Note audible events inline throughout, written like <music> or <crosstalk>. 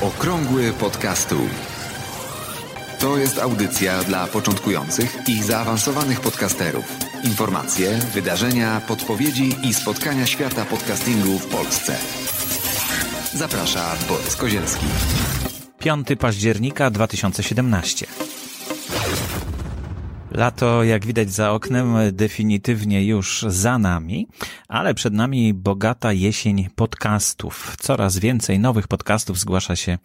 Okrągły podcastu. To jest audycja dla początkujących i zaawansowanych podcasterów. Informacje, wydarzenia, podpowiedzi i spotkania świata podcastingu w Polsce. Zaprasza Borys Kozielski. 5 października 2017. Lato, jak widać za oknem, definitywnie już za nami, ale przed nami bogata jesień podcastów. Coraz więcej nowych podcastów zgłasza się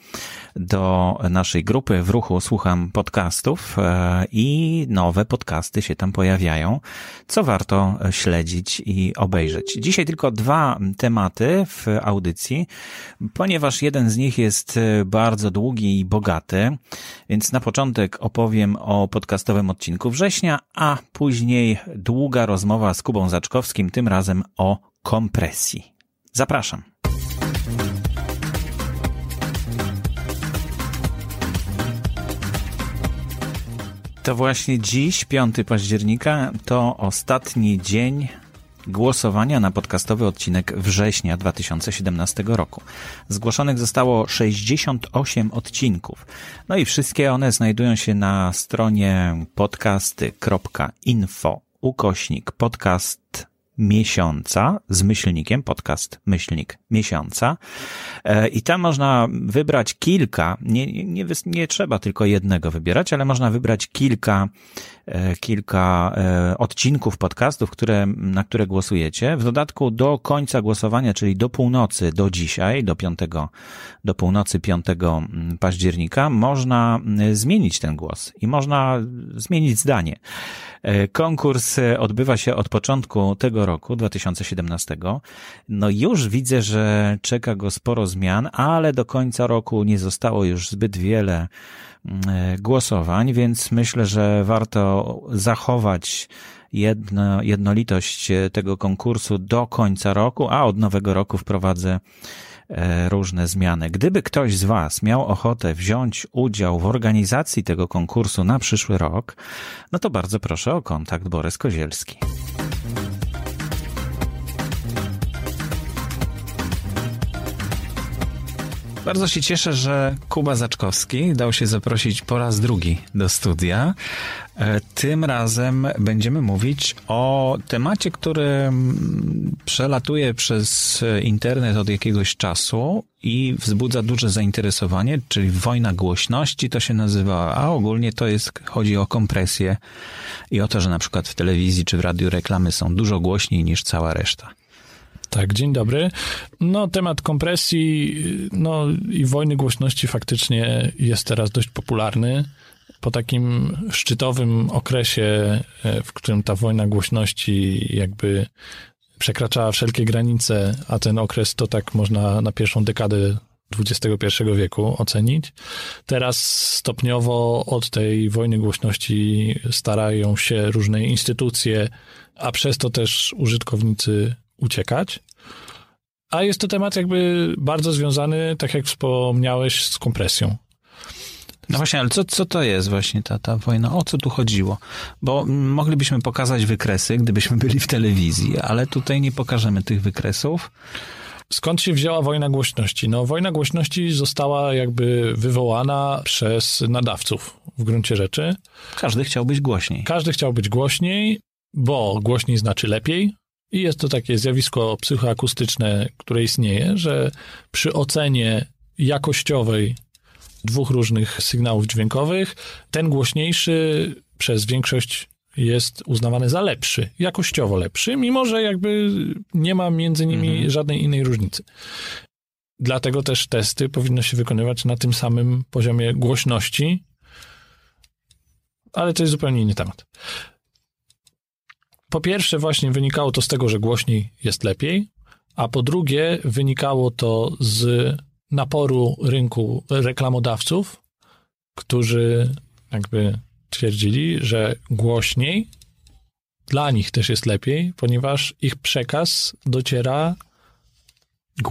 do naszej grupy w ruchu Słucham Podcastów e, i nowe podcasty się tam pojawiają, co warto śledzić i obejrzeć. Dzisiaj tylko dwa tematy w audycji, ponieważ jeden z nich jest bardzo długi i bogaty, więc na początek opowiem o podcastowym odcinku września, a później długa rozmowa z Kubą Zaczkowskim, tym razem o kompresji. Zapraszam. To właśnie dziś, 5 października, to ostatni dzień głosowania na podcastowy odcinek września 2017 roku. Zgłoszonych zostało 68 odcinków. No i wszystkie one znajdują się na stronie podcasty.info ukośnik podcast miesiąca z myślnikiem, podcast myślnik miesiąca. E, I tam można wybrać kilka, nie, nie, nie trzeba tylko jednego wybierać, ale można wybrać kilka E, kilka e, odcinków podcastów, które, na które głosujecie. W dodatku do końca głosowania, czyli do północy, do dzisiaj, do 5, do północy 5 mm, października, można mm, zmienić ten głos i można zmienić zdanie. E, konkurs odbywa się od początku tego roku, 2017. No już widzę, że czeka go sporo zmian, ale do końca roku nie zostało już zbyt wiele E, głosowań, więc myślę, że warto zachować jedno, jednolitość tego konkursu do końca roku, a od nowego roku wprowadzę e, różne zmiany. Gdyby ktoś z Was miał ochotę wziąć udział w organizacji tego konkursu na przyszły rok, no to bardzo proszę o kontakt Borys Kozielski. Bardzo się cieszę, że Kuba Zaczkowski dał się zaprosić po raz drugi do studia. E, tym razem będziemy mówić o temacie, który mm, przelatuje przez internet od jakiegoś czasu i wzbudza duże zainteresowanie, czyli wojna głośności to się nazywa, a ogólnie to jest, chodzi o kompresję i o to, że na przykład w telewizji czy w radiu reklamy są dużo głośniej niż cała reszta. Tak, dzień dobry. No, temat kompresji no, i wojny głośności faktycznie jest teraz dość popularny. Po takim szczytowym okresie, e, w którym ta wojna głośności jakby przekraczała wszelkie granice, a ten okres to tak można na pierwszą dekadę XXI wieku ocenić. Teraz stopniowo od tej wojny głośności starają się różne instytucje, a przez to też użytkownicy uciekać. A jest to temat jakby bardzo związany, tak jak wspomniałeś, z kompresją. No właśnie, ale co, co to jest właśnie ta, ta wojna? O co tu chodziło? Bo moglibyśmy pokazać wykresy, gdybyśmy byli w telewizji, ale tutaj nie pokażemy tych wykresów. Skąd się wzięła wojna głośności? No, wojna głośności została jakby wywołana przez nadawców w gruncie rzeczy. Każdy chciał być głośniej. Każdy chciał być głośniej, bo głośniej znaczy lepiej, i jest to takie zjawisko psychoakustyczne, które istnieje, że przy ocenie jakościowej dwóch różnych sygnałów dźwiękowych, ten głośniejszy przez większość jest uznawany za lepszy, jakościowo lepszy, mimo że jakby nie ma między nimi mhm. żadnej innej różnicy. Dlatego też testy powinno się wykonywać na tym samym poziomie głośności, ale to jest zupełnie inny temat po pierwsze właśnie wynikało to z tego, że głośniej jest lepiej, a po drugie wynikało to z naporu rynku reklamodawców, którzy jakby twierdzili, że głośniej dla nich też jest lepiej, ponieważ ich przekaz dociera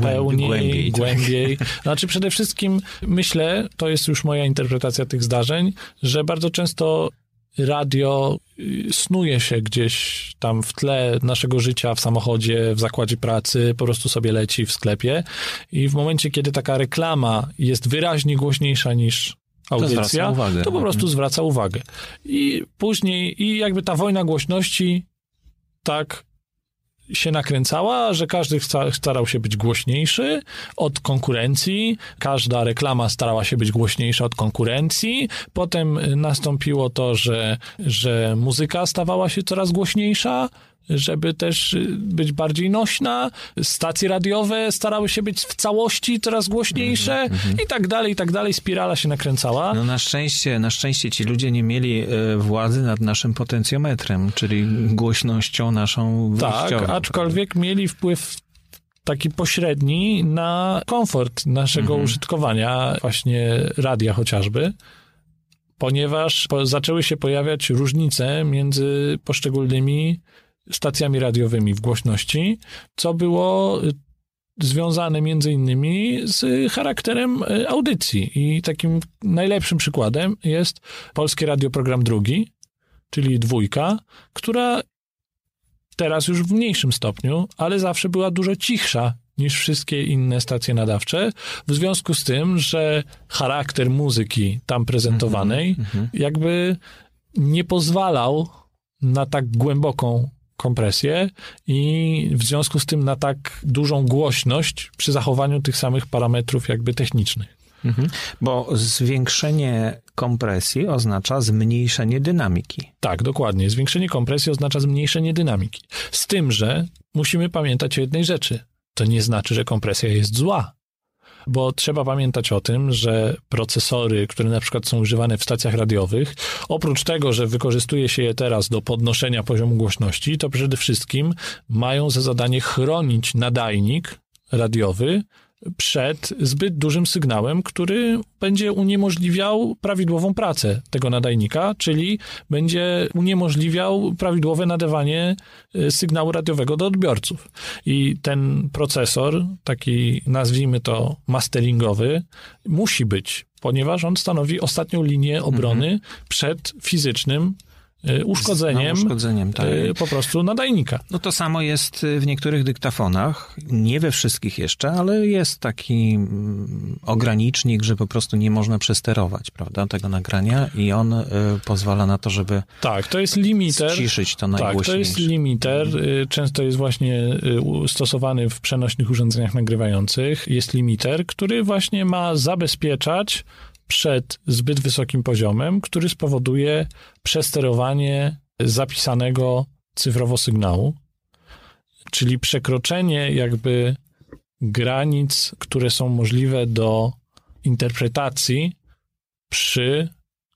pełniej, głębiej. głębiej. <laughs> Znaczy przede wszystkim myślę, to jest już moja interpretacja tych zdarzeń, że bardzo często radio y, snuje się gdzieś tam w tle naszego życia, w samochodzie, w zakładzie pracy, po prostu sobie leci w sklepie i w momencie, kiedy taka reklama jest wyraźnie głośniejsza niż audycja, to, to po prostu mhm. zwraca uwagę. I później, i jakby ta wojna głośności tak się nakręcała, że każdy starał się być głośniejszy od konkurencji, każda reklama starała się być głośniejsza od konkurencji, potem nastąpiło to, że, że muzyka stawała się coraz głośniejsza, żeby też y, być bardziej nośna. Stacje radiowe starały się być w całości coraz głośniejsze mm -hmm. i tak dalej, i tak dalej. Spirala się nakręcała. No na szczęście, na szczęście ci ludzie nie mieli e, władzy nad naszym potencjometrem, czyli głośnością naszą wyjściową. Tak, aczkolwiek mieli wpływ taki pośredni na komfort naszego mm -hmm. użytkowania właśnie radia chociażby ponieważ zaczęły się pojawiać różnice między poszczególnymi stacjami radiowymi w głośności, co było y, związane między innymi z charakterem y, audycji. I takim najlepszym przykładem jest Polskie Radio Program Drugi, czyli dwójka, która teraz już w mniejszym stopniu, ale zawsze była dużo cichsza niż wszystkie inne stacje nadawcze, w związku z tym, że charakter muzyki tam prezentowanej mm -hmm. jakby nie pozwalał na tak głęboką kompresję i w związku z tym na tak dużą głośność przy zachowaniu tych samych parametrów jakby technicznych. Mhm. Bo zwiększenie kompresji oznacza zmniejszenie dynamiki. Tak, dokładnie. Zwiększenie kompresji oznacza zmniejszenie dynamiki. Z tym, że musimy pamiętać o jednej rzeczy. To nie znaczy, że kompresja jest zła bo trzeba pamiętać o tym, że procesory, które na przykład są używane w stacjach radiowych, oprócz tego, że wykorzystuje się je teraz do podnoszenia poziomu głośności, to przede wszystkim mają za zadanie chronić nadajnik radiowy przed zbyt dużym sygnałem, który będzie uniemożliwiał prawidłową pracę tego nadajnika, czyli będzie uniemożliwiał prawidłowe nadawanie y, sygnału radiowego do odbiorców. I ten procesor, taki nazwijmy to masteringowy, musi być, ponieważ on stanowi ostatnią linię obrony mhm. przed fizycznym Y, uszkodzeniem, uszkodzeniem tak. Y, po prostu nadajnika. No to samo jest w niektórych dyktafonach, nie we wszystkich jeszcze, ale jest taki mm, ogranicznik, że po prostu nie można przesterować, prawda, tego nagrania i on y, pozwala na to, żeby Tak, to jest limiter. Ciszyć to najgłośniejsze. Tak, to jest limiter. Często jest właśnie stosowany w przenośnych urządzeniach nagrywających. Jest limiter, który właśnie ma zabezpieczać przed zbyt wysokim poziomem, który spowoduje przesterowanie zapisanego cyfrowo sygnału, czyli przekroczenie jakby granic, które są możliwe do interpretacji przy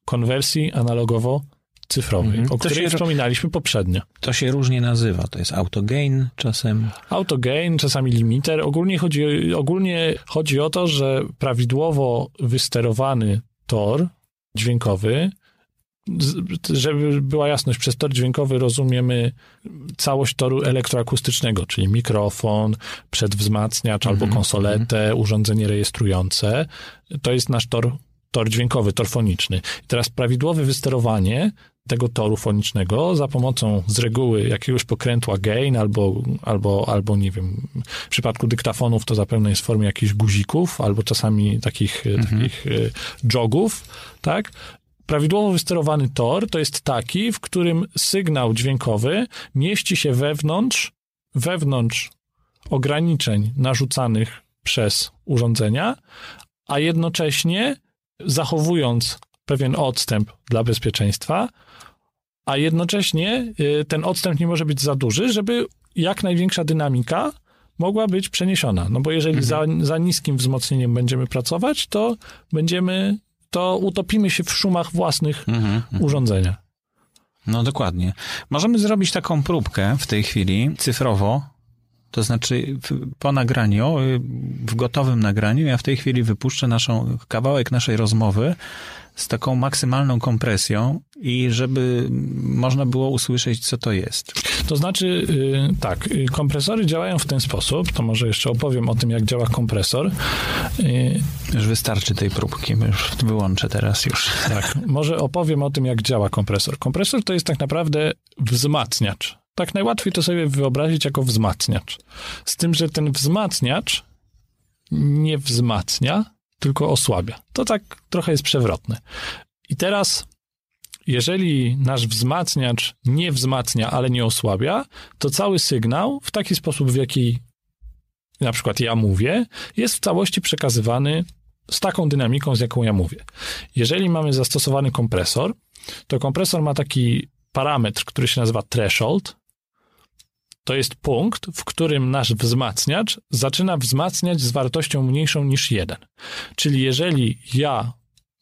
konwersji analogowo cyfrowej, mhm. o której się, wspominaliśmy poprzednio. To się różnie nazywa. To jest autogain czasem. Autogain, czasami limiter. Ogólnie chodzi, ogólnie chodzi o to, że prawidłowo wysterowany tor dźwiękowy żeby była jasność, przez tor dźwiękowy rozumiemy całość toru elektroakustycznego, czyli mikrofon, przedwzmacniacz albo mhm. konsoletę, -hmm. urządzenie rejestrujące. To jest nasz tor, tor dźwiękowy, tor foniczny. I teraz prawidłowe wysterowanie tego toru fonicznego za pomocą z reguły jakiegoś pokrętła gain albo, albo, albo nie wiem, w przypadku dyktafonów to zapewne jest w formie jakichś guzików albo czasami takich, mhm. takich e, jogów, tak? Prawidłowo wysterowany tor to jest taki, w którym sygnał dźwiękowy mieści się wewnątrz, wewnątrz ograniczeń narzucanych przez urządzenia, a jednocześnie zachowując pewien odstęp dla bezpieczeństwa, a jednocześnie y, ten odstęp nie może być za duży, żeby jak największa dynamika mogła być przeniesiona. No bo jeżeli mhm. za, za niskim wzmocnieniem będziemy pracować, to będziemy, to utopimy się w szumach własnych mhm, mhm. urządzenia. No dokładnie. Możemy zrobić taką próbkę w tej chwili cyfrowo, to znaczy po nagraniu, y, w gotowym nagraniu, ja w tej chwili wypuszczę naszą, kawałek naszej rozmowy z taką maksymalną kompresją i żeby można było usłyszeć, co to jest. To znaczy, y, tak, y, kompresory działają w ten sposób, to może jeszcze opowiem o tym, jak działa kompresor. Y, już wystarczy tej próbki, już wyłączę teraz już. Tak, może opowiem o tym, jak działa kompresor. Kompresor to jest tak naprawdę wzmacniacz. Tak najłatwiej to sobie wyobrazić jako wzmacniacz. Z tym, że ten wzmacniacz nie wzmacnia, tylko osłabia. To tak trochę jest przewrotne. I teraz jeżeli nasz wzmacniacz nie wzmacnia, ale nie osłabia, to cały sygnał w taki sposób, w jaki na przykład ja mówię, jest w całości przekazywany z taką dynamiką, z jaką ja mówię. Jeżeli mamy zastosowany kompresor, to kompresor ma taki parametr, który się nazywa threshold. To jest punkt, w którym nasz wzmacniacz zaczyna wzmacniać z wartością mniejszą niż 1. Czyli jeżeli ja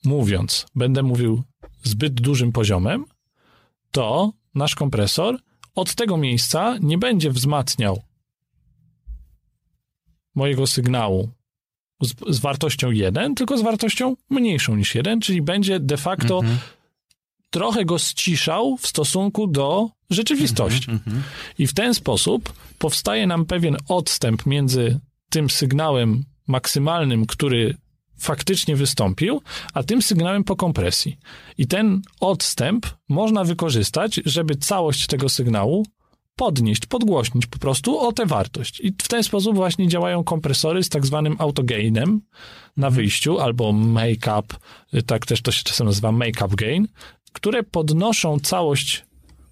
mówiąc będę mówił zbyt dużym poziomem, to nasz kompresor od tego miejsca nie będzie wzmacniał mojego sygnału z, z, wartością 1, tylko z wartością mniejszą niż 1, czyli będzie de facto -hmm. Trochę go ściszał w stosunku do rzeczywistości. Mm -hmm. I w ten sposób powstaje nam pewien odstęp między tym sygnałem maksymalnym, który faktycznie wystąpił, a tym sygnałem po kompresji. I ten odstęp można wykorzystać, żeby całość tego sygnału podnieść, podgłośnić po prostu o tę wartość. I w ten sposób właśnie działają kompresory z tak zwanym autogainem na wyjściu, albo make-up, tak też to się czasem nazywa make-up gain, które podnoszą całość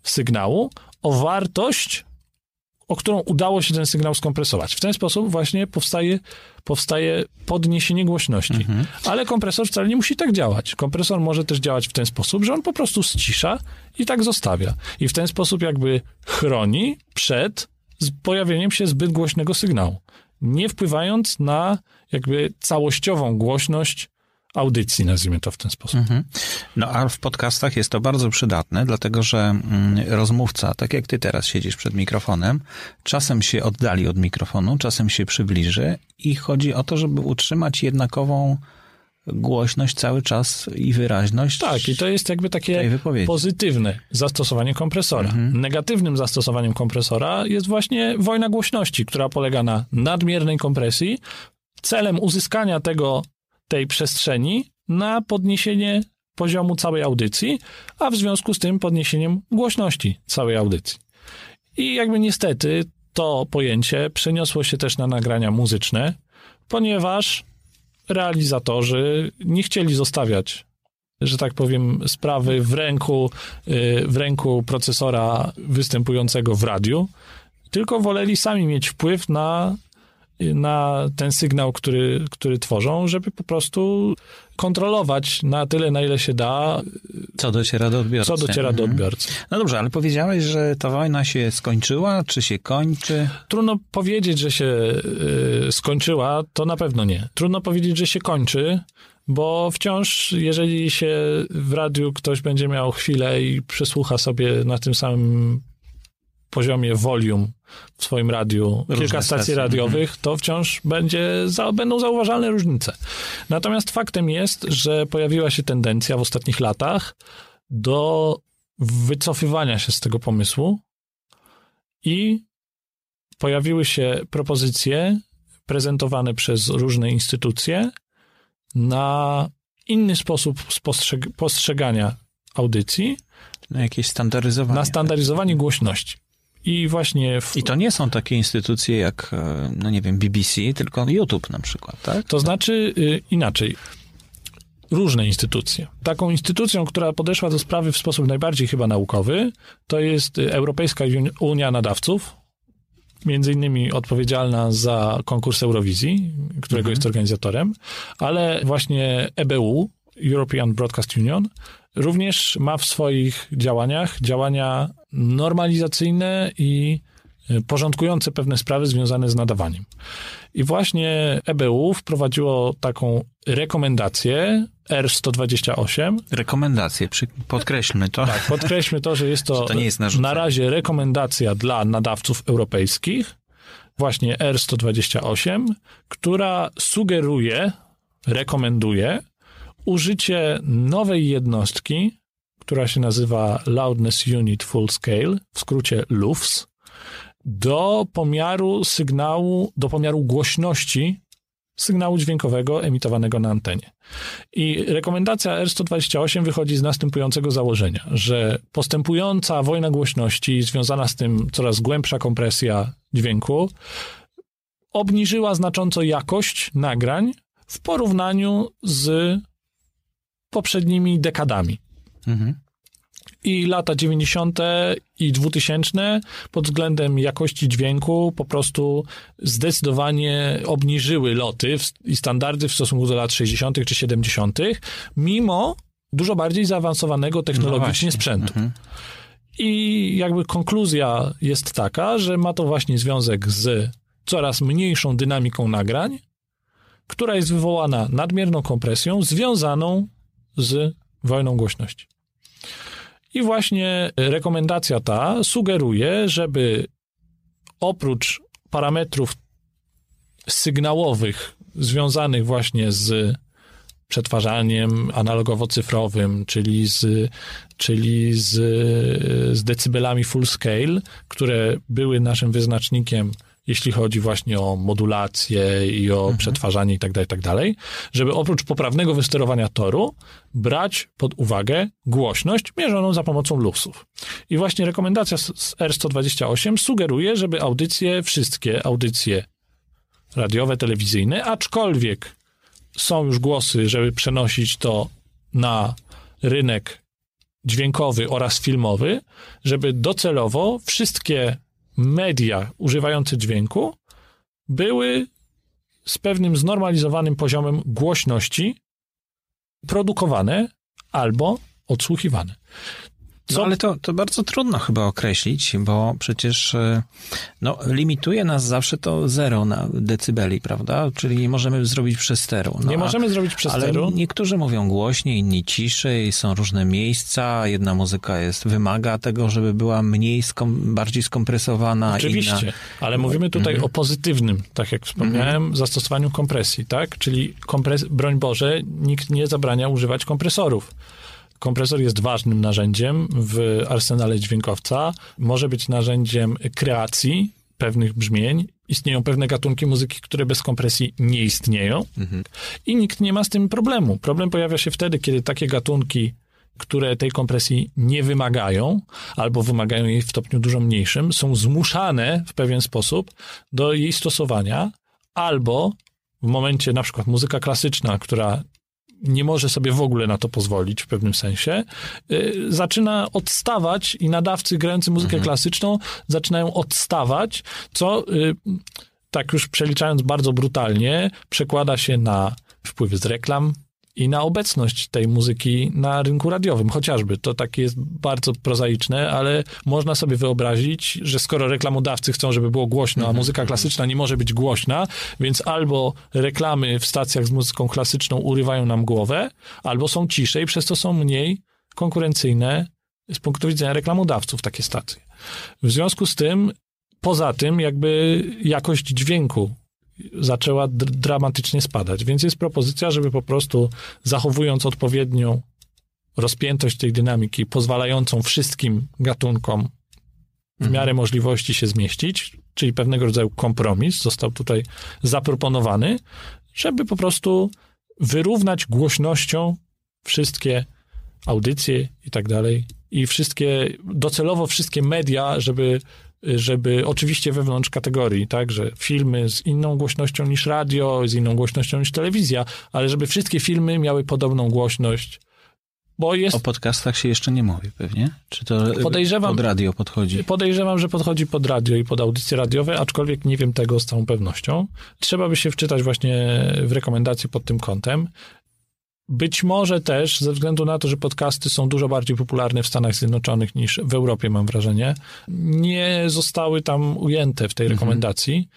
sygnału o wartość, o którą udało się ten sygnał skompresować. W ten sposób właśnie powstaje, powstaje podniesienie głośności. Mhm. Ale kompresor wcale nie musi tak działać. Kompresor może też działać w ten sposób, że on po prostu ścisza i tak zostawia. I w ten sposób jakby chroni przed pojawieniem się zbyt głośnego sygnału, nie wpływając na jakby całościową głośność audycji, nazwijmy to w ten sposób. Mhm. No a w podcastach jest to bardzo przydatne, dlatego że mm, rozmówca, tak jak ty teraz siedzisz przed mikrofonem, czasem się oddali od mikrofonu, czasem się przybliży i chodzi o to, żeby utrzymać jednakową głośność cały czas i wyraźność. Tak, i to jest jakby takie pozytywne zastosowanie kompresora. Mhm. Negatywnym zastosowaniem kompresora jest właśnie wojna głośności, która polega na nadmiernej kompresji. Celem uzyskania tego tej przestrzeni na podniesienie poziomu całej audycji, a w związku z tym podniesieniem głośności całej audycji. I jakby niestety to pojęcie przeniosło się też na nagrania muzyczne, ponieważ realizatorzy nie chcieli zostawiać, że tak powiem, sprawy w ręku, y, w ręku procesora występującego w radiu, tylko woleli sami mieć wpływ na na ten sygnał, który, który tworzą, żeby po prostu kontrolować na tyle, na ile się da. Co dociera do odbiorcy. Co dociera mhm. do odbiorcy. No dobrze, ale powiedziałeś, że ta wojna się skończyła, czy się kończy? Trudno powiedzieć, że się y, skończyła, to na pewno nie. Trudno powiedzieć, że się kończy, bo wciąż, jeżeli się w radiu ktoś będzie miał chwilę i przesłucha sobie na tym samym poziomie volume w swoim radiu Różne kilka stacji radiowych, mhm. to wciąż będzie, za, będą zauważalne różnice. Natomiast faktem jest, że pojawiła się tendencja w ostatnich latach do wycofywania się z tego pomysłu i pojawiły się propozycje prezentowane przez różne instytucje na inny sposób postrzeg postrzegania audycji. Na jakieś standaryzowanie. Na standaryzowanie głośności. I właśnie. W... I to nie są takie instytucje jak, e, no nie wiem, BBC, tylko YouTube na przykład, tak? To znaczy y, inaczej. Różne instytucje. Taką instytucją, która podeszła do sprawy w sposób najbardziej chyba naukowy, to jest Europejska Unia Nadawców, między innymi odpowiedzialna za konkurs Eurowizji, którego mhm. jest organizatorem, ale właśnie EBU, European Broadcast Union, również ma w swoich działaniach działania normalizacyjne i e, porządkujące pewne sprawy związane z nadawaniem. I właśnie EBU wprowadziło taką rekomendację R128. Rekomendację, podkreślmy to. Tak, podkreślmy to, że jest to, <laughs> to jest na razie rekomendacja dla nadawców europejskich, właśnie R128, która sugeruje, rekomenduje użycie nowej jednostki, która się nazywa Loudness Unit Full Scale, w skrócie LUFS, do pomiaru sygnału, do pomiaru głośności sygnału dźwiękowego emitowanego na antenie. I rekomendacja R128 wychodzi z następującego założenia, że postępująca wojna głośności, związana z tym coraz głębsza kompresja dźwięku, obniżyła znacząco jakość nagrań w porównaniu z poprzednimi dekadami. Mhm i lata 90. i 2000 pod względem jakości dźwięku po prostu zdecydowanie obniżyły loty i standardy w stosunku do lat 60. czy 70., mimo dużo bardziej zaawansowanego technologicznie no sprzętu. Mhm. I jakby konkluzja jest taka, że ma to właśnie związek z coraz mniejszą dynamiką nagrań, która jest wywołana nadmierną kompresją związaną z wojną głośności. I właśnie rekomendacja ta sugeruje, żeby oprócz parametrów sygnałowych związanych właśnie z przetwarzaniem analogowo-cyfrowym, czyli z, czyli z, z decybelami full scale, które były naszym wyznacznikiem jeśli chodzi właśnie o modulację i o mhm. przetwarzanie itd., tak itd., tak żeby oprócz poprawnego wysterowania toru brać pod uwagę głośność mierzoną za pomocą luksów. I właśnie rekomendacja z R128 sugeruje, żeby audycje, wszystkie audycje radiowe, telewizyjne, aczkolwiek są już głosy, żeby przenosić to na rynek dźwiękowy oraz filmowy, żeby docelowo wszystkie media używające dźwięku były z pewnym znormalizowanym poziomem głośności produkowane albo odsłuchiwane. Co? No ale to, to bardzo trudno chyba określić, bo przecież e, no, limituje nas zawsze to zero na decybeli, prawda? Czyli nie możemy zrobić przesteru. No, nie możemy zrobić przesteru. Ale niektórzy mówią głośniej, inni ciszej, są różne miejsca, jedna muzyka jest, wymaga tego, żeby była mniej, skom, bardziej skompresowana. Oczywiście, inna... ale mówimy tutaj mm o pozytywnym, tak jak wspomniałem, mm zastosowaniu kompresji, tak? Czyli kompres... broń Boże, nikt nie zabrania używać kompresorów Kompresor jest ważnym narzędziem w arsenale dźwiękowca. Może być narzędziem kreacji pewnych brzmień. Istnieją pewne gatunki muzyki, które bez kompresji nie istnieją mhm. i nikt nie ma z tym problemu. Problem pojawia się wtedy, kiedy takie gatunki które tej kompresji nie wymagają, albo wymagają jej w stopniu dużo mniejszym, są zmuszane w pewien sposób do jej stosowania, albo w momencie na przykład muzyka klasyczna, która nie może sobie w ogóle na to pozwolić w pewnym sensie, y, zaczyna odstawać i nadawcy grający muzykę mhm. klasyczną zaczynają odstawać, co y, tak już przeliczając bardzo brutalnie, przekłada się na wpływy z reklam, i na obecność tej muzyki na rynku radiowym, chociażby. To takie jest bardzo prozaiczne, ale można sobie wyobrazić, że skoro reklamodawcy chcą, żeby było głośno, a mhm. muzyka klasyczna nie może być głośna, więc albo reklamy w stacjach z muzyką klasyczną urywają nam głowę, albo są ciszej, przez to są mniej konkurencyjne z punktu widzenia reklamodawców takie stacje. W związku z tym, poza tym, jakby jakość dźwięku zaczęła dramatycznie spadać. Więc jest propozycja, żeby po prostu zachowując odpowiednią rozpiętość tej dynamiki, pozwalającą wszystkim gatunkom w miarę mhm. możliwości się zmieścić, czyli pewnego rodzaju kompromis został tutaj zaproponowany, żeby po prostu wyrównać głośnością wszystkie audycje i tak dalej i wszystkie, docelowo wszystkie media, żeby żeby oczywiście wewnątrz kategorii, tak, że filmy z inną głośnością niż radio, z inną głośnością niż telewizja, ale żeby wszystkie filmy miały podobną głośność. Bo jest... O podcastach się jeszcze nie mówi pewnie? Czy to podejrzewam, pod radio podchodzi? Podejrzewam, że podchodzi pod radio i pod audycje radiowe, aczkolwiek nie wiem tego z całą pewnością. Trzeba by się wczytać właśnie w rekomendacje pod tym kątem. Być może też ze względu na to, że podcasty są dużo bardziej popularne w Stanach Zjednoczonych niż w Europie, mam wrażenie, nie zostały tam ujęte w tej mhm. rekomendacji,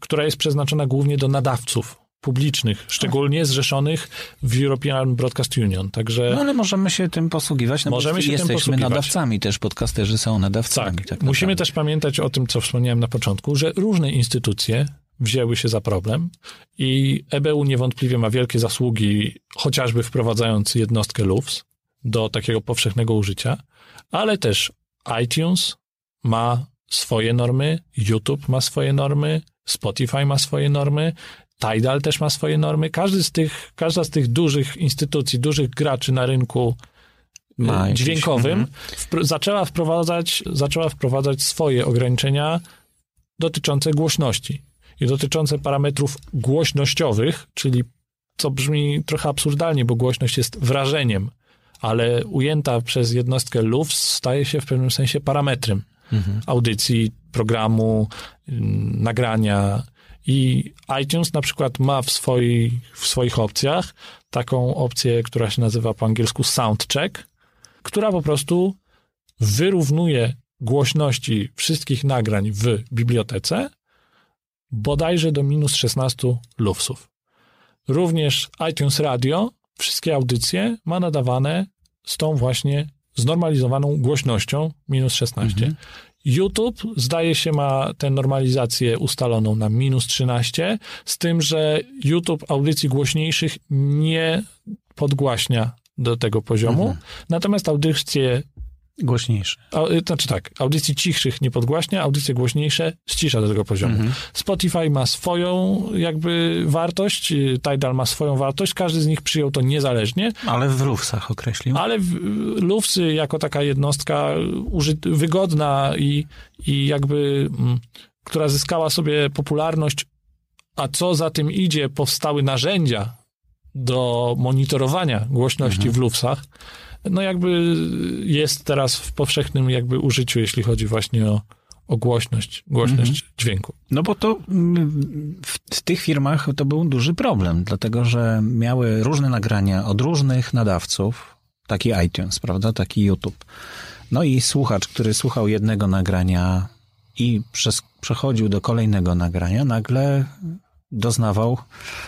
która jest przeznaczona głównie do nadawców publicznych, szczególnie zrzeszonych w European Broadcast Union. Także no ale możemy się tym posługiwać, no możemy się jesteśmy tym posługiwać. nadawcami też, podcasterzy są nadawcami. Tak, tak musimy też pamiętać o tym, co wspomniałem na początku, że różne instytucje wzięły się za problem i EBU niewątpliwie ma wielkie zasługi, chociażby wprowadzając jednostkę LUFS, do takiego powszechnego użycia, ale też iTunes ma swoje normy, YouTube ma swoje normy, Spotify ma swoje normy, Tidal też ma swoje normy. Każdy z tych, każda z tych dużych instytucji, dużych graczy na rynku ma e, dźwiękowym jakieś, wpr zaczęła, wprowadzać, zaczęła wprowadzać swoje ograniczenia dotyczące głośności i dotyczące parametrów głośnościowych, czyli co brzmi trochę absurdalnie, bo głośność jest wrażeniem, ale ujęta przez jednostkę LUFS staje się w pewnym sensie parametrem mhm. audycji, programu, nagrania. I iTunes na przykład ma w, swoi, w swoich opcjach taką opcję, która się nazywa po angielsku Soundcheck, która po prostu wyrównuje głośności wszystkich nagrań w bibliotece bodajże do minus 16 lufsów. Również iTunes Radio wszystkie audycje ma nadawane z tą właśnie znormalizowaną głośnością minus 16. Mhm. YouTube zdaje się ma tę normalizację ustaloną na minus 13, z tym, że YouTube audycji głośniejszych nie podgłaśnia do tego poziomu, mhm. natomiast audycje Głośniejsze. Y, znaczy tak, audycji cichszych nie podgłaśnia, audycje głośniejsze ścisza do tego poziomu. Mhm. Spotify ma swoją jakby wartość, y, Tidal ma swoją wartość, każdy z nich przyjął to niezależnie. Ale w Lufsach określił. Ale w, Lufsy jako taka jednostka uży- wygodna i, i jakby, m, mm, która zyskała sobie popularność, a co za tym idzie, powstały narzędzia do monitorowania głośności mhm. w Lufsach, no jakby jest teraz w powszechnym jakby użyciu, jeśli chodzi właśnie o, o głośność, głośność mhm. dźwięku. No bo to w tych firmach to był duży problem, dlatego że miały różne nagrania od różnych nadawców, taki iTunes, prawda, taki YouTube. No i słuchacz, który słuchał jednego nagrania i przez, przechodził do kolejnego nagrania, nagle doznawał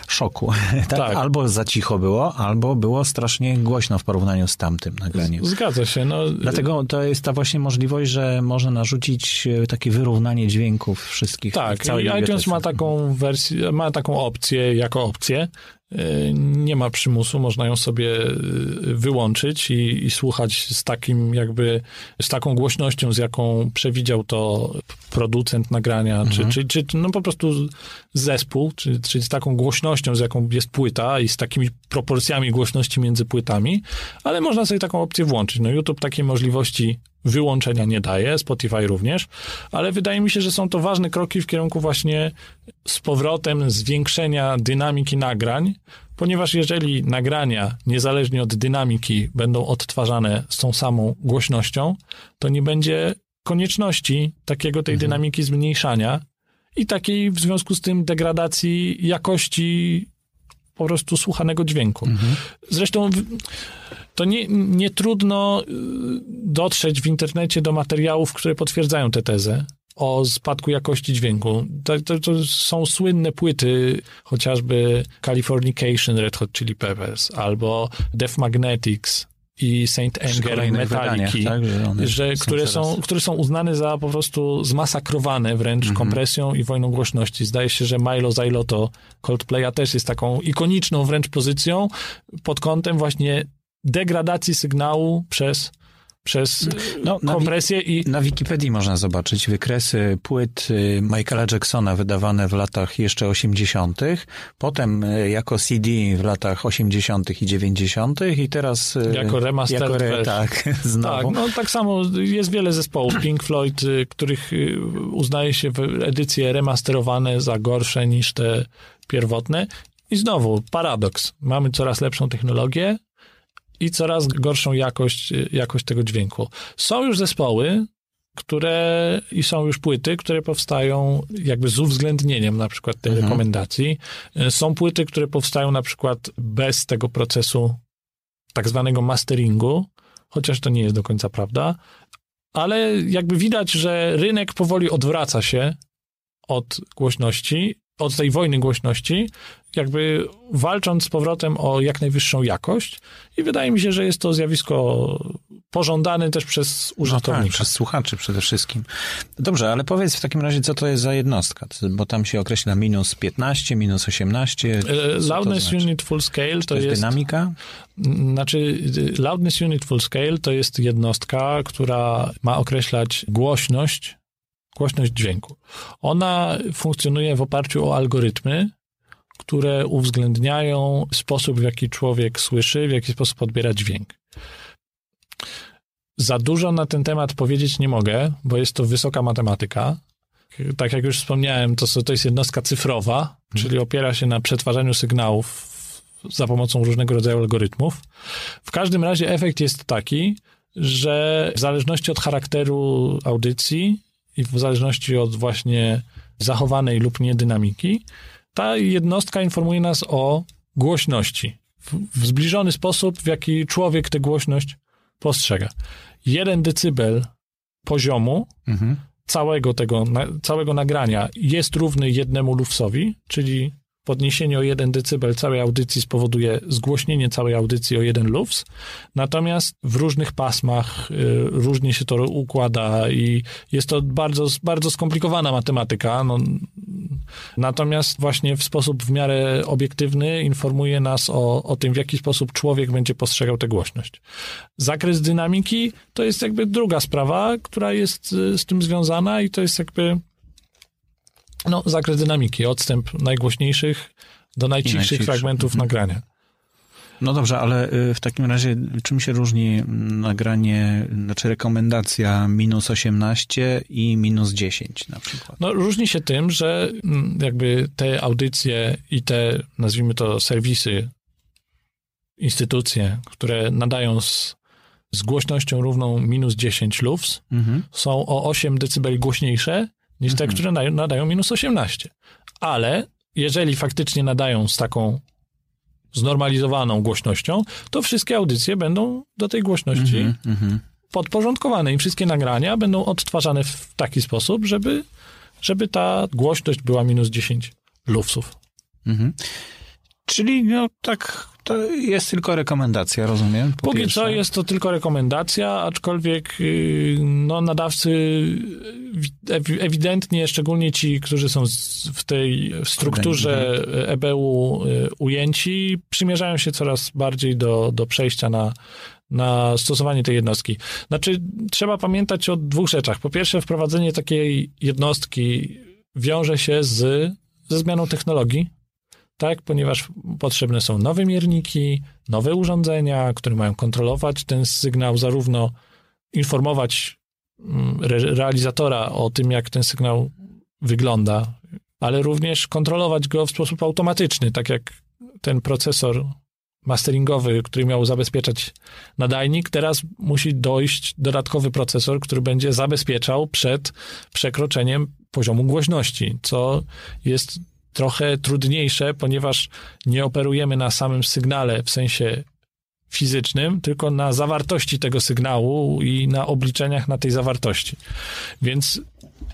szoku. <laughs> tak? tak? Albo za cicho było, albo było strasznie głośno w porównaniu z tamtym nagraniem. Zgadza się. No. Dlatego to jest ta właśnie możliwość, że można narzucić e, takie wyrównanie dźwięków wszystkich. Tak, i iTunes ma taką wersję, ma taką opcję jako opcję, nie ma przymusu, można ją sobie e, wyłączyć i, i, słuchać z takim jakby, z taką głośnością, z jaką przewidział to producent nagrania, mhm. czy, czy, czy no po prostu zespół, czy, czy z taką głośnością, z jaką jest płyta i z takimi proporcjami głośności między płytami, ale można sobie taką opcję włączyć. No YouTube takiej możliwości wyłączenia nie daje, Spotify również, ale wydaje mi się, że są to ważne kroki w kierunku właśnie z powrotem zwiększenia dynamiki nagrań, ponieważ jeżeli nagrania, niezależnie od dynamiki, będą odtwarzane z tą samą głośnością, to nie będzie konieczności takiego tej mhm. dynamiki zmniejszania i takiej w związku z tym degradacji jakości po prostu słuchanego dźwięku. Mhm. Zresztą to nie, nie trudno y, dotrzeć w internecie do materiałów, które potwierdzają tę tezę o spadku jakości dźwięku. To, to, to, są słynne płyty, chociażby Californication Red Hot Chili Peppers albo Death Magnetics i Saint Anger Metaliki, tak, że, że które, są, które są uznane za po prostu zmasakrowane wręcz mm -hmm. kompresją i wojną głośności. Zdaje się, że Milo Zailoto Coldplaya też jest taką ikoniczną wręcz pozycją pod kątem właśnie degradacji sygnału przez przez no, kompresję i... Na Wikipedii można zobaczyć wykresy płyt y, Michaela Jacksona wydawane w latach jeszcze 80., potem y, jako CD w latach 80. i 90. i teraz... Y, jako remaster. Jako re, tak, <laughs> znowu. Tak, no tak samo jest wiele zespołów Pink Floyd, których uznaje się edycje remasterowane za gorsze niż te pierwotne. I znowu, paradoks. Mamy coraz lepszą technologię, i coraz gorszą jakość, jakość tego dźwięku. Są już zespoły, które i są już płyty, które powstają jakby z uwzględnieniem na przykład tej mhm. rekomendacji. Są płyty, które powstają na przykład bez tego procesu tak zwanego masteringu, chociaż to nie jest do końca prawda, ale jakby widać, że rynek powoli odwraca się od głośności od tej wojny głośności, jakby walcząc z powrotem o jak najwyższą jakość i wydaje mi się, że jest to zjawisko pożądany też przez użytkownika. No tak, przez słuchaczy przede wszystkim. Dobrze, ale powiedz w takim razie, co to jest za jednostka, bo tam się określa minus 15, minus 18. E, loudness znaczy? Unit Full Scale to, to jest, jest dynamika? Znaczy, Loudness Unit Full Scale to jest jednostka, która ma określać głośność, głośność dźwięku. Ona funkcjonuje w oparciu o algorytmy, które uwzględniają sposób, w jaki człowiek słyszy, w jaki sposób odbiera dźwięk. Za dużo na ten temat powiedzieć nie mogę, bo jest to wysoka matematyka. Tak jak już wspomniałem, to, to jest jednostka cyfrowa, hmm. czyli opiera się na przetwarzaniu sygnałów za pomocą różnego rodzaju algorytmów. W każdym razie efekt jest taki, że w zależności od charakteru audycji i w zależności od właśnie zachowanej lub nie dynamiki, ta jednostka informuje nas o głośności w, zbliżony sposób, w jaki człowiek tę głośność postrzega. Jeden decybel poziomu mhm. całego tego, całego nagrania jest równy jednemu lufsowi, czyli podniesienie o 1 dB całej audycji spowoduje zgłośnienie całej audycji o 1 lufs, natomiast w różnych pasmach y, różnie się to układa i jest to bardzo, bardzo skomplikowana matematyka. No, natomiast właśnie w sposób w miarę obiektywny informuje nas o, o tym, w jaki sposób człowiek będzie postrzegał tę głośność. Zakres dynamiki to jest jakby druga sprawa, która jest y, z tym związana i to jest jakby no, zakres dynamiki, odstęp najgłośniejszych do najcichszych fragmentów mhm. nagrania. No dobrze, ale y, w takim razie czym się różni nagranie, znaczy rekomendacja minus 18 i minus 10 na przykład? No różni się tym, że mm, jakby te audycje i te, nazwijmy to, serwisy, instytucje, które nadają z, z głośnością równą minus 10 lufs, mhm. są o 8 dB głośniejsze niż te, mhm. które nadają, nadają minus 18. Ale jeżeli faktycznie nadają z taką znormalizowaną głośnością, to wszystkie audycje będą do tej głośności mm -hmm. podporządkowane i wszystkie nagrania będą odtwarzane w taki sposób, żeby, żeby ta głośność była minus 10 lufsów. Mm -hmm. Czyli no tak to jest tylko rekomendacja, rozumiem? Po Póki pierwsze. co jest to tylko rekomendacja, aczkolwiek y, no, nadawcy ewidentnie, szczególnie ci, którzy są w tej strukturze EBU y, ujęci, przymierzają się coraz bardziej do, do przejścia na, na stosowanie tej jednostki. Znaczy, trzeba pamiętać o dwóch rzeczach. Po pierwsze, wprowadzenie takiej jednostki wiąże się z, ze zmianą technologii, tak, ponieważ potrzebne są nowe mierniki, nowe urządzenia, które mają kontrolować ten sygnał, zarówno informować mm, realizatora o tym, jak ten sygnał wygląda, ale również kontrolować go w sposób automatyczny, tak jak ten procesor masteringowy, który miał zabezpieczać nadajnik, teraz musi dojść dodatkowy procesor, który będzie zabezpieczał przed przekroczeniem poziomu głośności, co jest trochę trudniejsze, ponieważ nie operujemy na samym sygnale w sensie fizycznym, tylko na zawartości tego sygnału i na obliczeniach na tej zawartości. Więc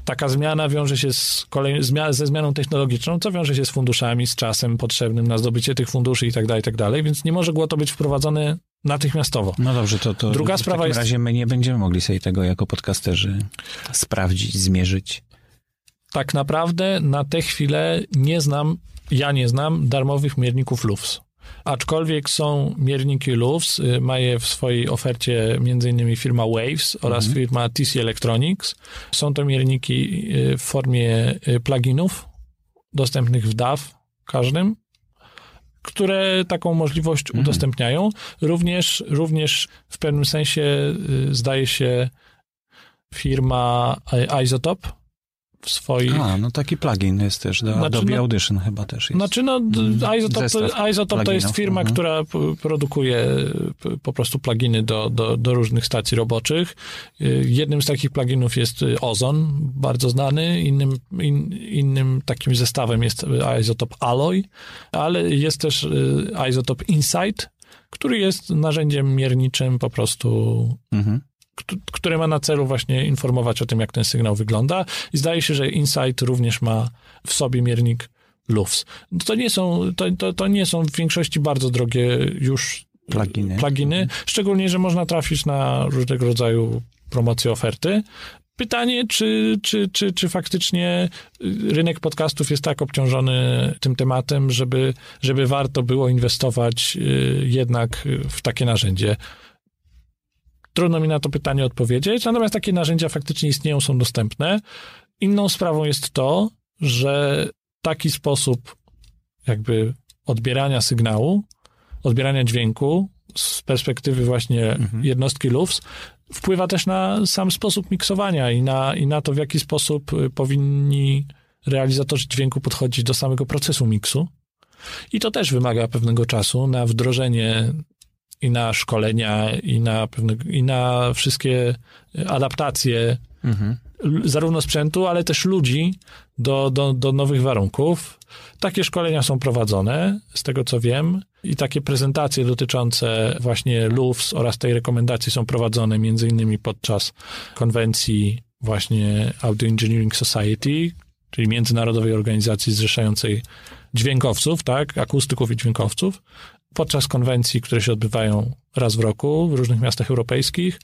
taka zmiana wiąże się z kolej, ze zmianą technologiczną, co wiąże się z funduszami, z czasem potrzebnym na zdobycie tych funduszy i tak dalej, i tak dalej, więc nie może było to być wprowadzone natychmiastowo. No dobrze, to, to Druga w sprawa takim jest... razie my nie będziemy mogli sobie tego jako podcasterzy sprawdzić, zmierzyć tak naprawdę na tę chwilę nie znam, ja nie znam darmowych mierników LUFS. Aczkolwiek są mierniki LUFS, y, ma je w swojej ofercie m.in. firma Waves oraz mhm. firma TC Electronics. Są to mierniki y, w formie y, pluginów dostępnych w DAW każdym, które taką możliwość mhm. udostępniają. Również, również w pewnym sensie zdaje się firma Isotope w swoich... A, no taki plugin jest też, do znaczy, Adobe no, Audition chyba też jest. Znaczy, no. Isotope, to, Isotope to jest firma, mhm. która produkuje po prostu pluginy do, do, do różnych stacji roboczych. Y, jednym z takich pluginów jest Ozon, bardzo znany. Innym, in, innym takim zestawem jest Isotope Alloy, ale jest też y, Isotope Insight, który jest narzędziem mierniczym po prostu mhm które ma na celu właśnie informować o tym, jak ten sygnał wygląda. I zdaje się, że Insight również ma w sobie miernik LUFS. To nie są, to, to, to nie są w większości bardzo drogie już pluginy. pluginy, szczególnie, że można trafić na różnego rodzaju promocje oferty. Pytanie, czy, czy, czy, czy faktycznie rynek podcastów jest tak obciążony tym tematem, żeby, żeby warto było inwestować y, jednak w takie narzędzie. Trudno mi na to pytanie odpowiedzieć, natomiast takie narzędzia faktycznie istnieją, są dostępne. Inną sprawą jest to, że taki sposób jakby odbierania sygnału, odbierania dźwięku z perspektywy właśnie mhm. jednostki LUFS wpływa też na sam sposób miksowania i na, i na to, w jaki sposób y, powinni realizatorzy dźwięku podchodzić do samego procesu miksu. I to też wymaga pewnego czasu na wdrożenie i na szkolenia, i na, pewne, i na wszystkie adaptacje mhm. zarówno sprzętu, ale też ludzi do, do, do nowych warunków. Takie szkolenia są prowadzone, z tego co wiem, i takie prezentacje dotyczące właśnie LUFS oraz tej rekomendacji są prowadzone między innymi podczas konwencji właśnie Audio Engineering Society, czyli międzynarodowej organizacji zrzeszającej dźwiękowców, tak, akustyków i dźwiękowców, podczas konwencji, które się odbywają raz w roku w różnych miastach europejskich.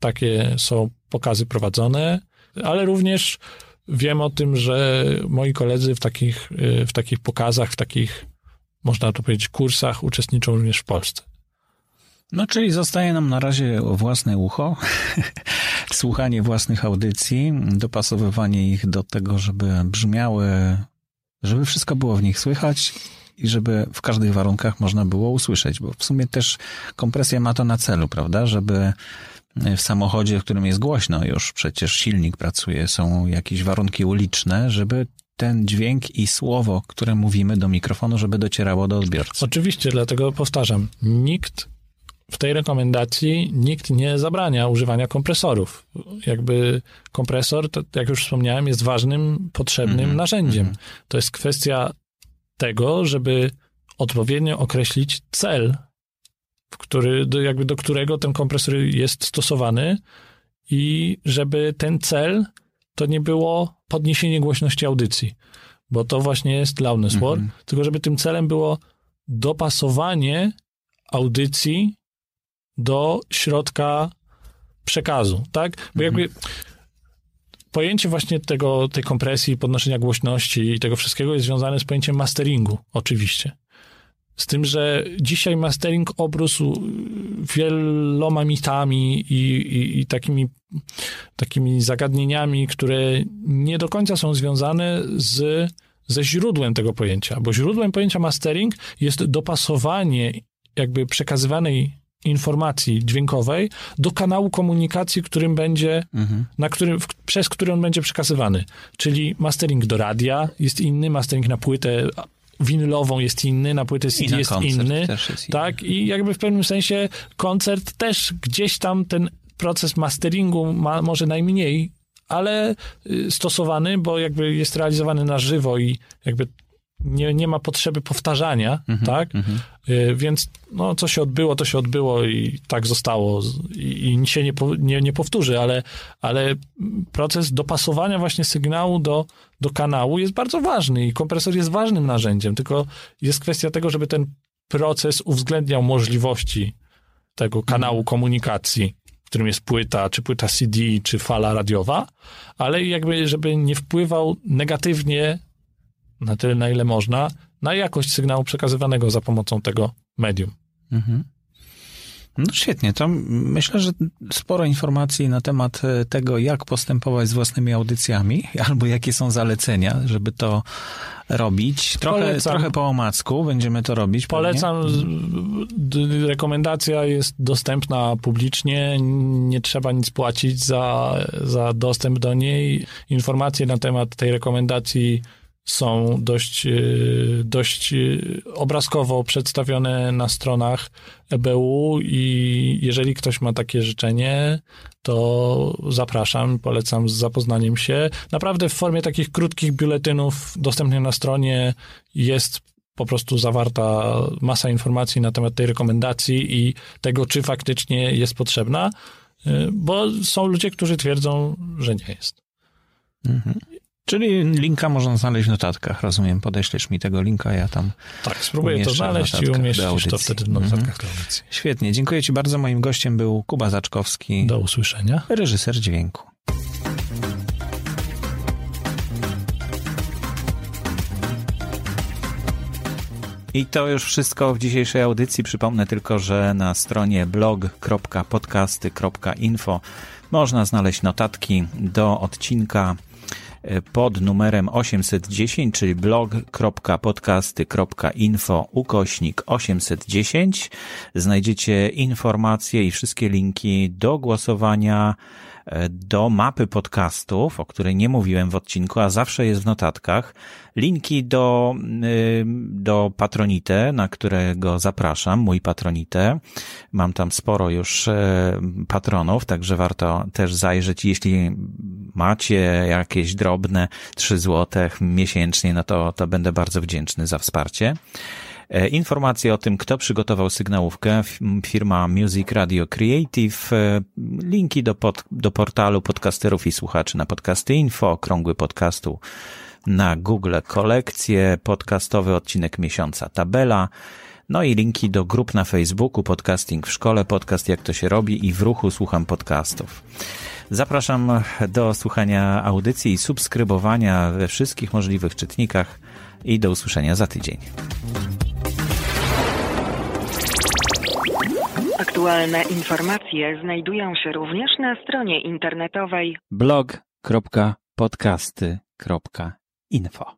Takie są pokazy prowadzone, ale również wiem o tym, że moi koledzy w takich, w takich pokazach, w takich, można to powiedzieć, kursach uczestniczą również w Polsce. No, czyli zostaje nam na razie własne ucho, <laughs> słuchanie własnych audycji, dopasowywanie ich do tego, żeby brzmiały, żeby wszystko było w nich słychać i żeby w każdych warunkach można było usłyszeć, bo w sumie też kompresja ma to na celu, prawda, żeby w samochodzie, w którym jest głośno już, przecież silnik pracuje, są jakieś warunki uliczne, żeby ten dźwięk i słowo, które mówimy do mikrofonu, żeby docierało do odbiorcy. Oczywiście, dlatego powtarzam, nikt w tej rekomendacji nikt nie zabrania używania kompresorów. Jakby kompresor, to, jak już wspomniałem, jest ważnym, potrzebnym mm -hmm. narzędziem. Mm -hmm. To jest kwestia tego, żeby odpowiednio określić cel, który, do, jakby do którego ten kompresor jest stosowany i żeby ten cel to nie było podniesienie głośności audycji, bo to właśnie jest loudness mm -hmm. tylko żeby tym celem było dopasowanie audycji do środka przekazu, tak? Bo jakby mhm. Pojęcie właśnie tego, tej kompresji, podnoszenia głośności i tego wszystkiego jest związane z pojęciem masteringu, oczywiście. Z tym, że dzisiaj mastering obrósł wieloma mitami i, i, i, takimi, takimi zagadnieniami, które nie do końca są związane z, ze źródłem tego pojęcia, bo źródłem pojęcia mastering jest dopasowanie jakby przekazywanej informacji dźwiękowej do kanału komunikacji, którym będzie, mhm. na którym, w, przez który on będzie przekazywany. Czyli mastering do radia jest inny, mastering na płytę winylową jest inny, na płytę CD jest inny. Jest tak, i jakby w pewnym sensie koncert też gdzieś tam ten proces masteringu ma może najmniej, ale y, stosowany, bo jakby jest realizowany na żywo i jakby nie, nie ma potrzeby powtarzania, mm -hmm, tak? Mm -hmm. Więc no, co się odbyło, to się odbyło i tak zostało i, i się nie, nie, nie powtórzy, ale, ale proces dopasowania właśnie sygnału do, do kanału jest bardzo ważny i kompresor jest ważnym narzędziem, tylko jest kwestia tego, żeby ten proces uwzględniał możliwości tego kanału -hmm. komunikacji, w którym jest płyta, czy płyta CD, czy fala radiowa, ale jakby, żeby nie wpływał negatywnie na tyle, na ile można, na jakość sygnału przekazywanego za pomocą tego medium. Mhm. No świetnie, to myślę, że sporo informacji na temat e, tego, jak postępować z własnymi audycjami, <laughs> albo jakie są zalecenia, żeby to robić. Trochę, trochę po omacku będziemy to robić. Polecam. Pewnie. Rekomendacja jest dostępna publicznie. Nie trzeba nic płacić za, za dostęp do niej. Informacje na temat tej rekomendacji są dość, e, dość e, obrazkowo przedstawione na stronach EBU i jeżeli ktoś ma takie życzenie, to zapraszam, polecam z zapoznaniem się. Naprawdę w formie takich krótkich biuletynów dostępnych na stronie jest po prostu zawarta masa informacji na temat tej rekomendacji i tego, czy faktycznie jest potrzebna, e, bo są ludzie, którzy twierdzą, że nie jest. Mhm. Czyli linka można znaleźć w notatkach, rozumiem. Podeślesz mi tego linka, ja tam. Tak, spróbuję to znaleźć i umieścić to wtedy w notatkach mhm. do audycji. Świetnie, dziękuję Ci bardzo. Moim gościem był Kuba Zaczkowski. Do usłyszenia. Reżyser dźwięku. I to już wszystko w dzisiejszej audycji. Przypomnę tylko, że na stronie blog.podcasty.info można znaleźć notatki do odcinka pod numerem 810, czyli blog.podcasty.info ukośnik 810. Znajdziecie informacje i wszystkie linki do głosowania do mapy podcastów, o której nie mówiłem w odcinku, a zawsze jest w notatkach, linki do, y, do Patronite, na którego zapraszam, mój Patronite. Mam tam sporo już e, patronów, także warto też zajrzeć. Jeśli macie jakieś drobne 3 zł miesięcznie, no to, to będę bardzo wdzięczny za wsparcie. E, informacje o tym, kto przygotował sygnałówkę, firma Music Radio Creative, e, linki do, pod, do portalu podcasterów i słuchaczy na podcasty info, okrągły podcastu na Google, kolekcje, podcastowy odcinek miesiąca, tabela, no i linki do grup na Facebooku, podcasting w szkole, podcast jak to się robi i w ruchu słucham podcastów. Zapraszam do słuchania audycji i subskrybowania we wszystkich możliwych czytnikach i do usłyszenia za tydzień. Aktualne informacje znajdują się również na stronie internetowej blog.podcasty.info.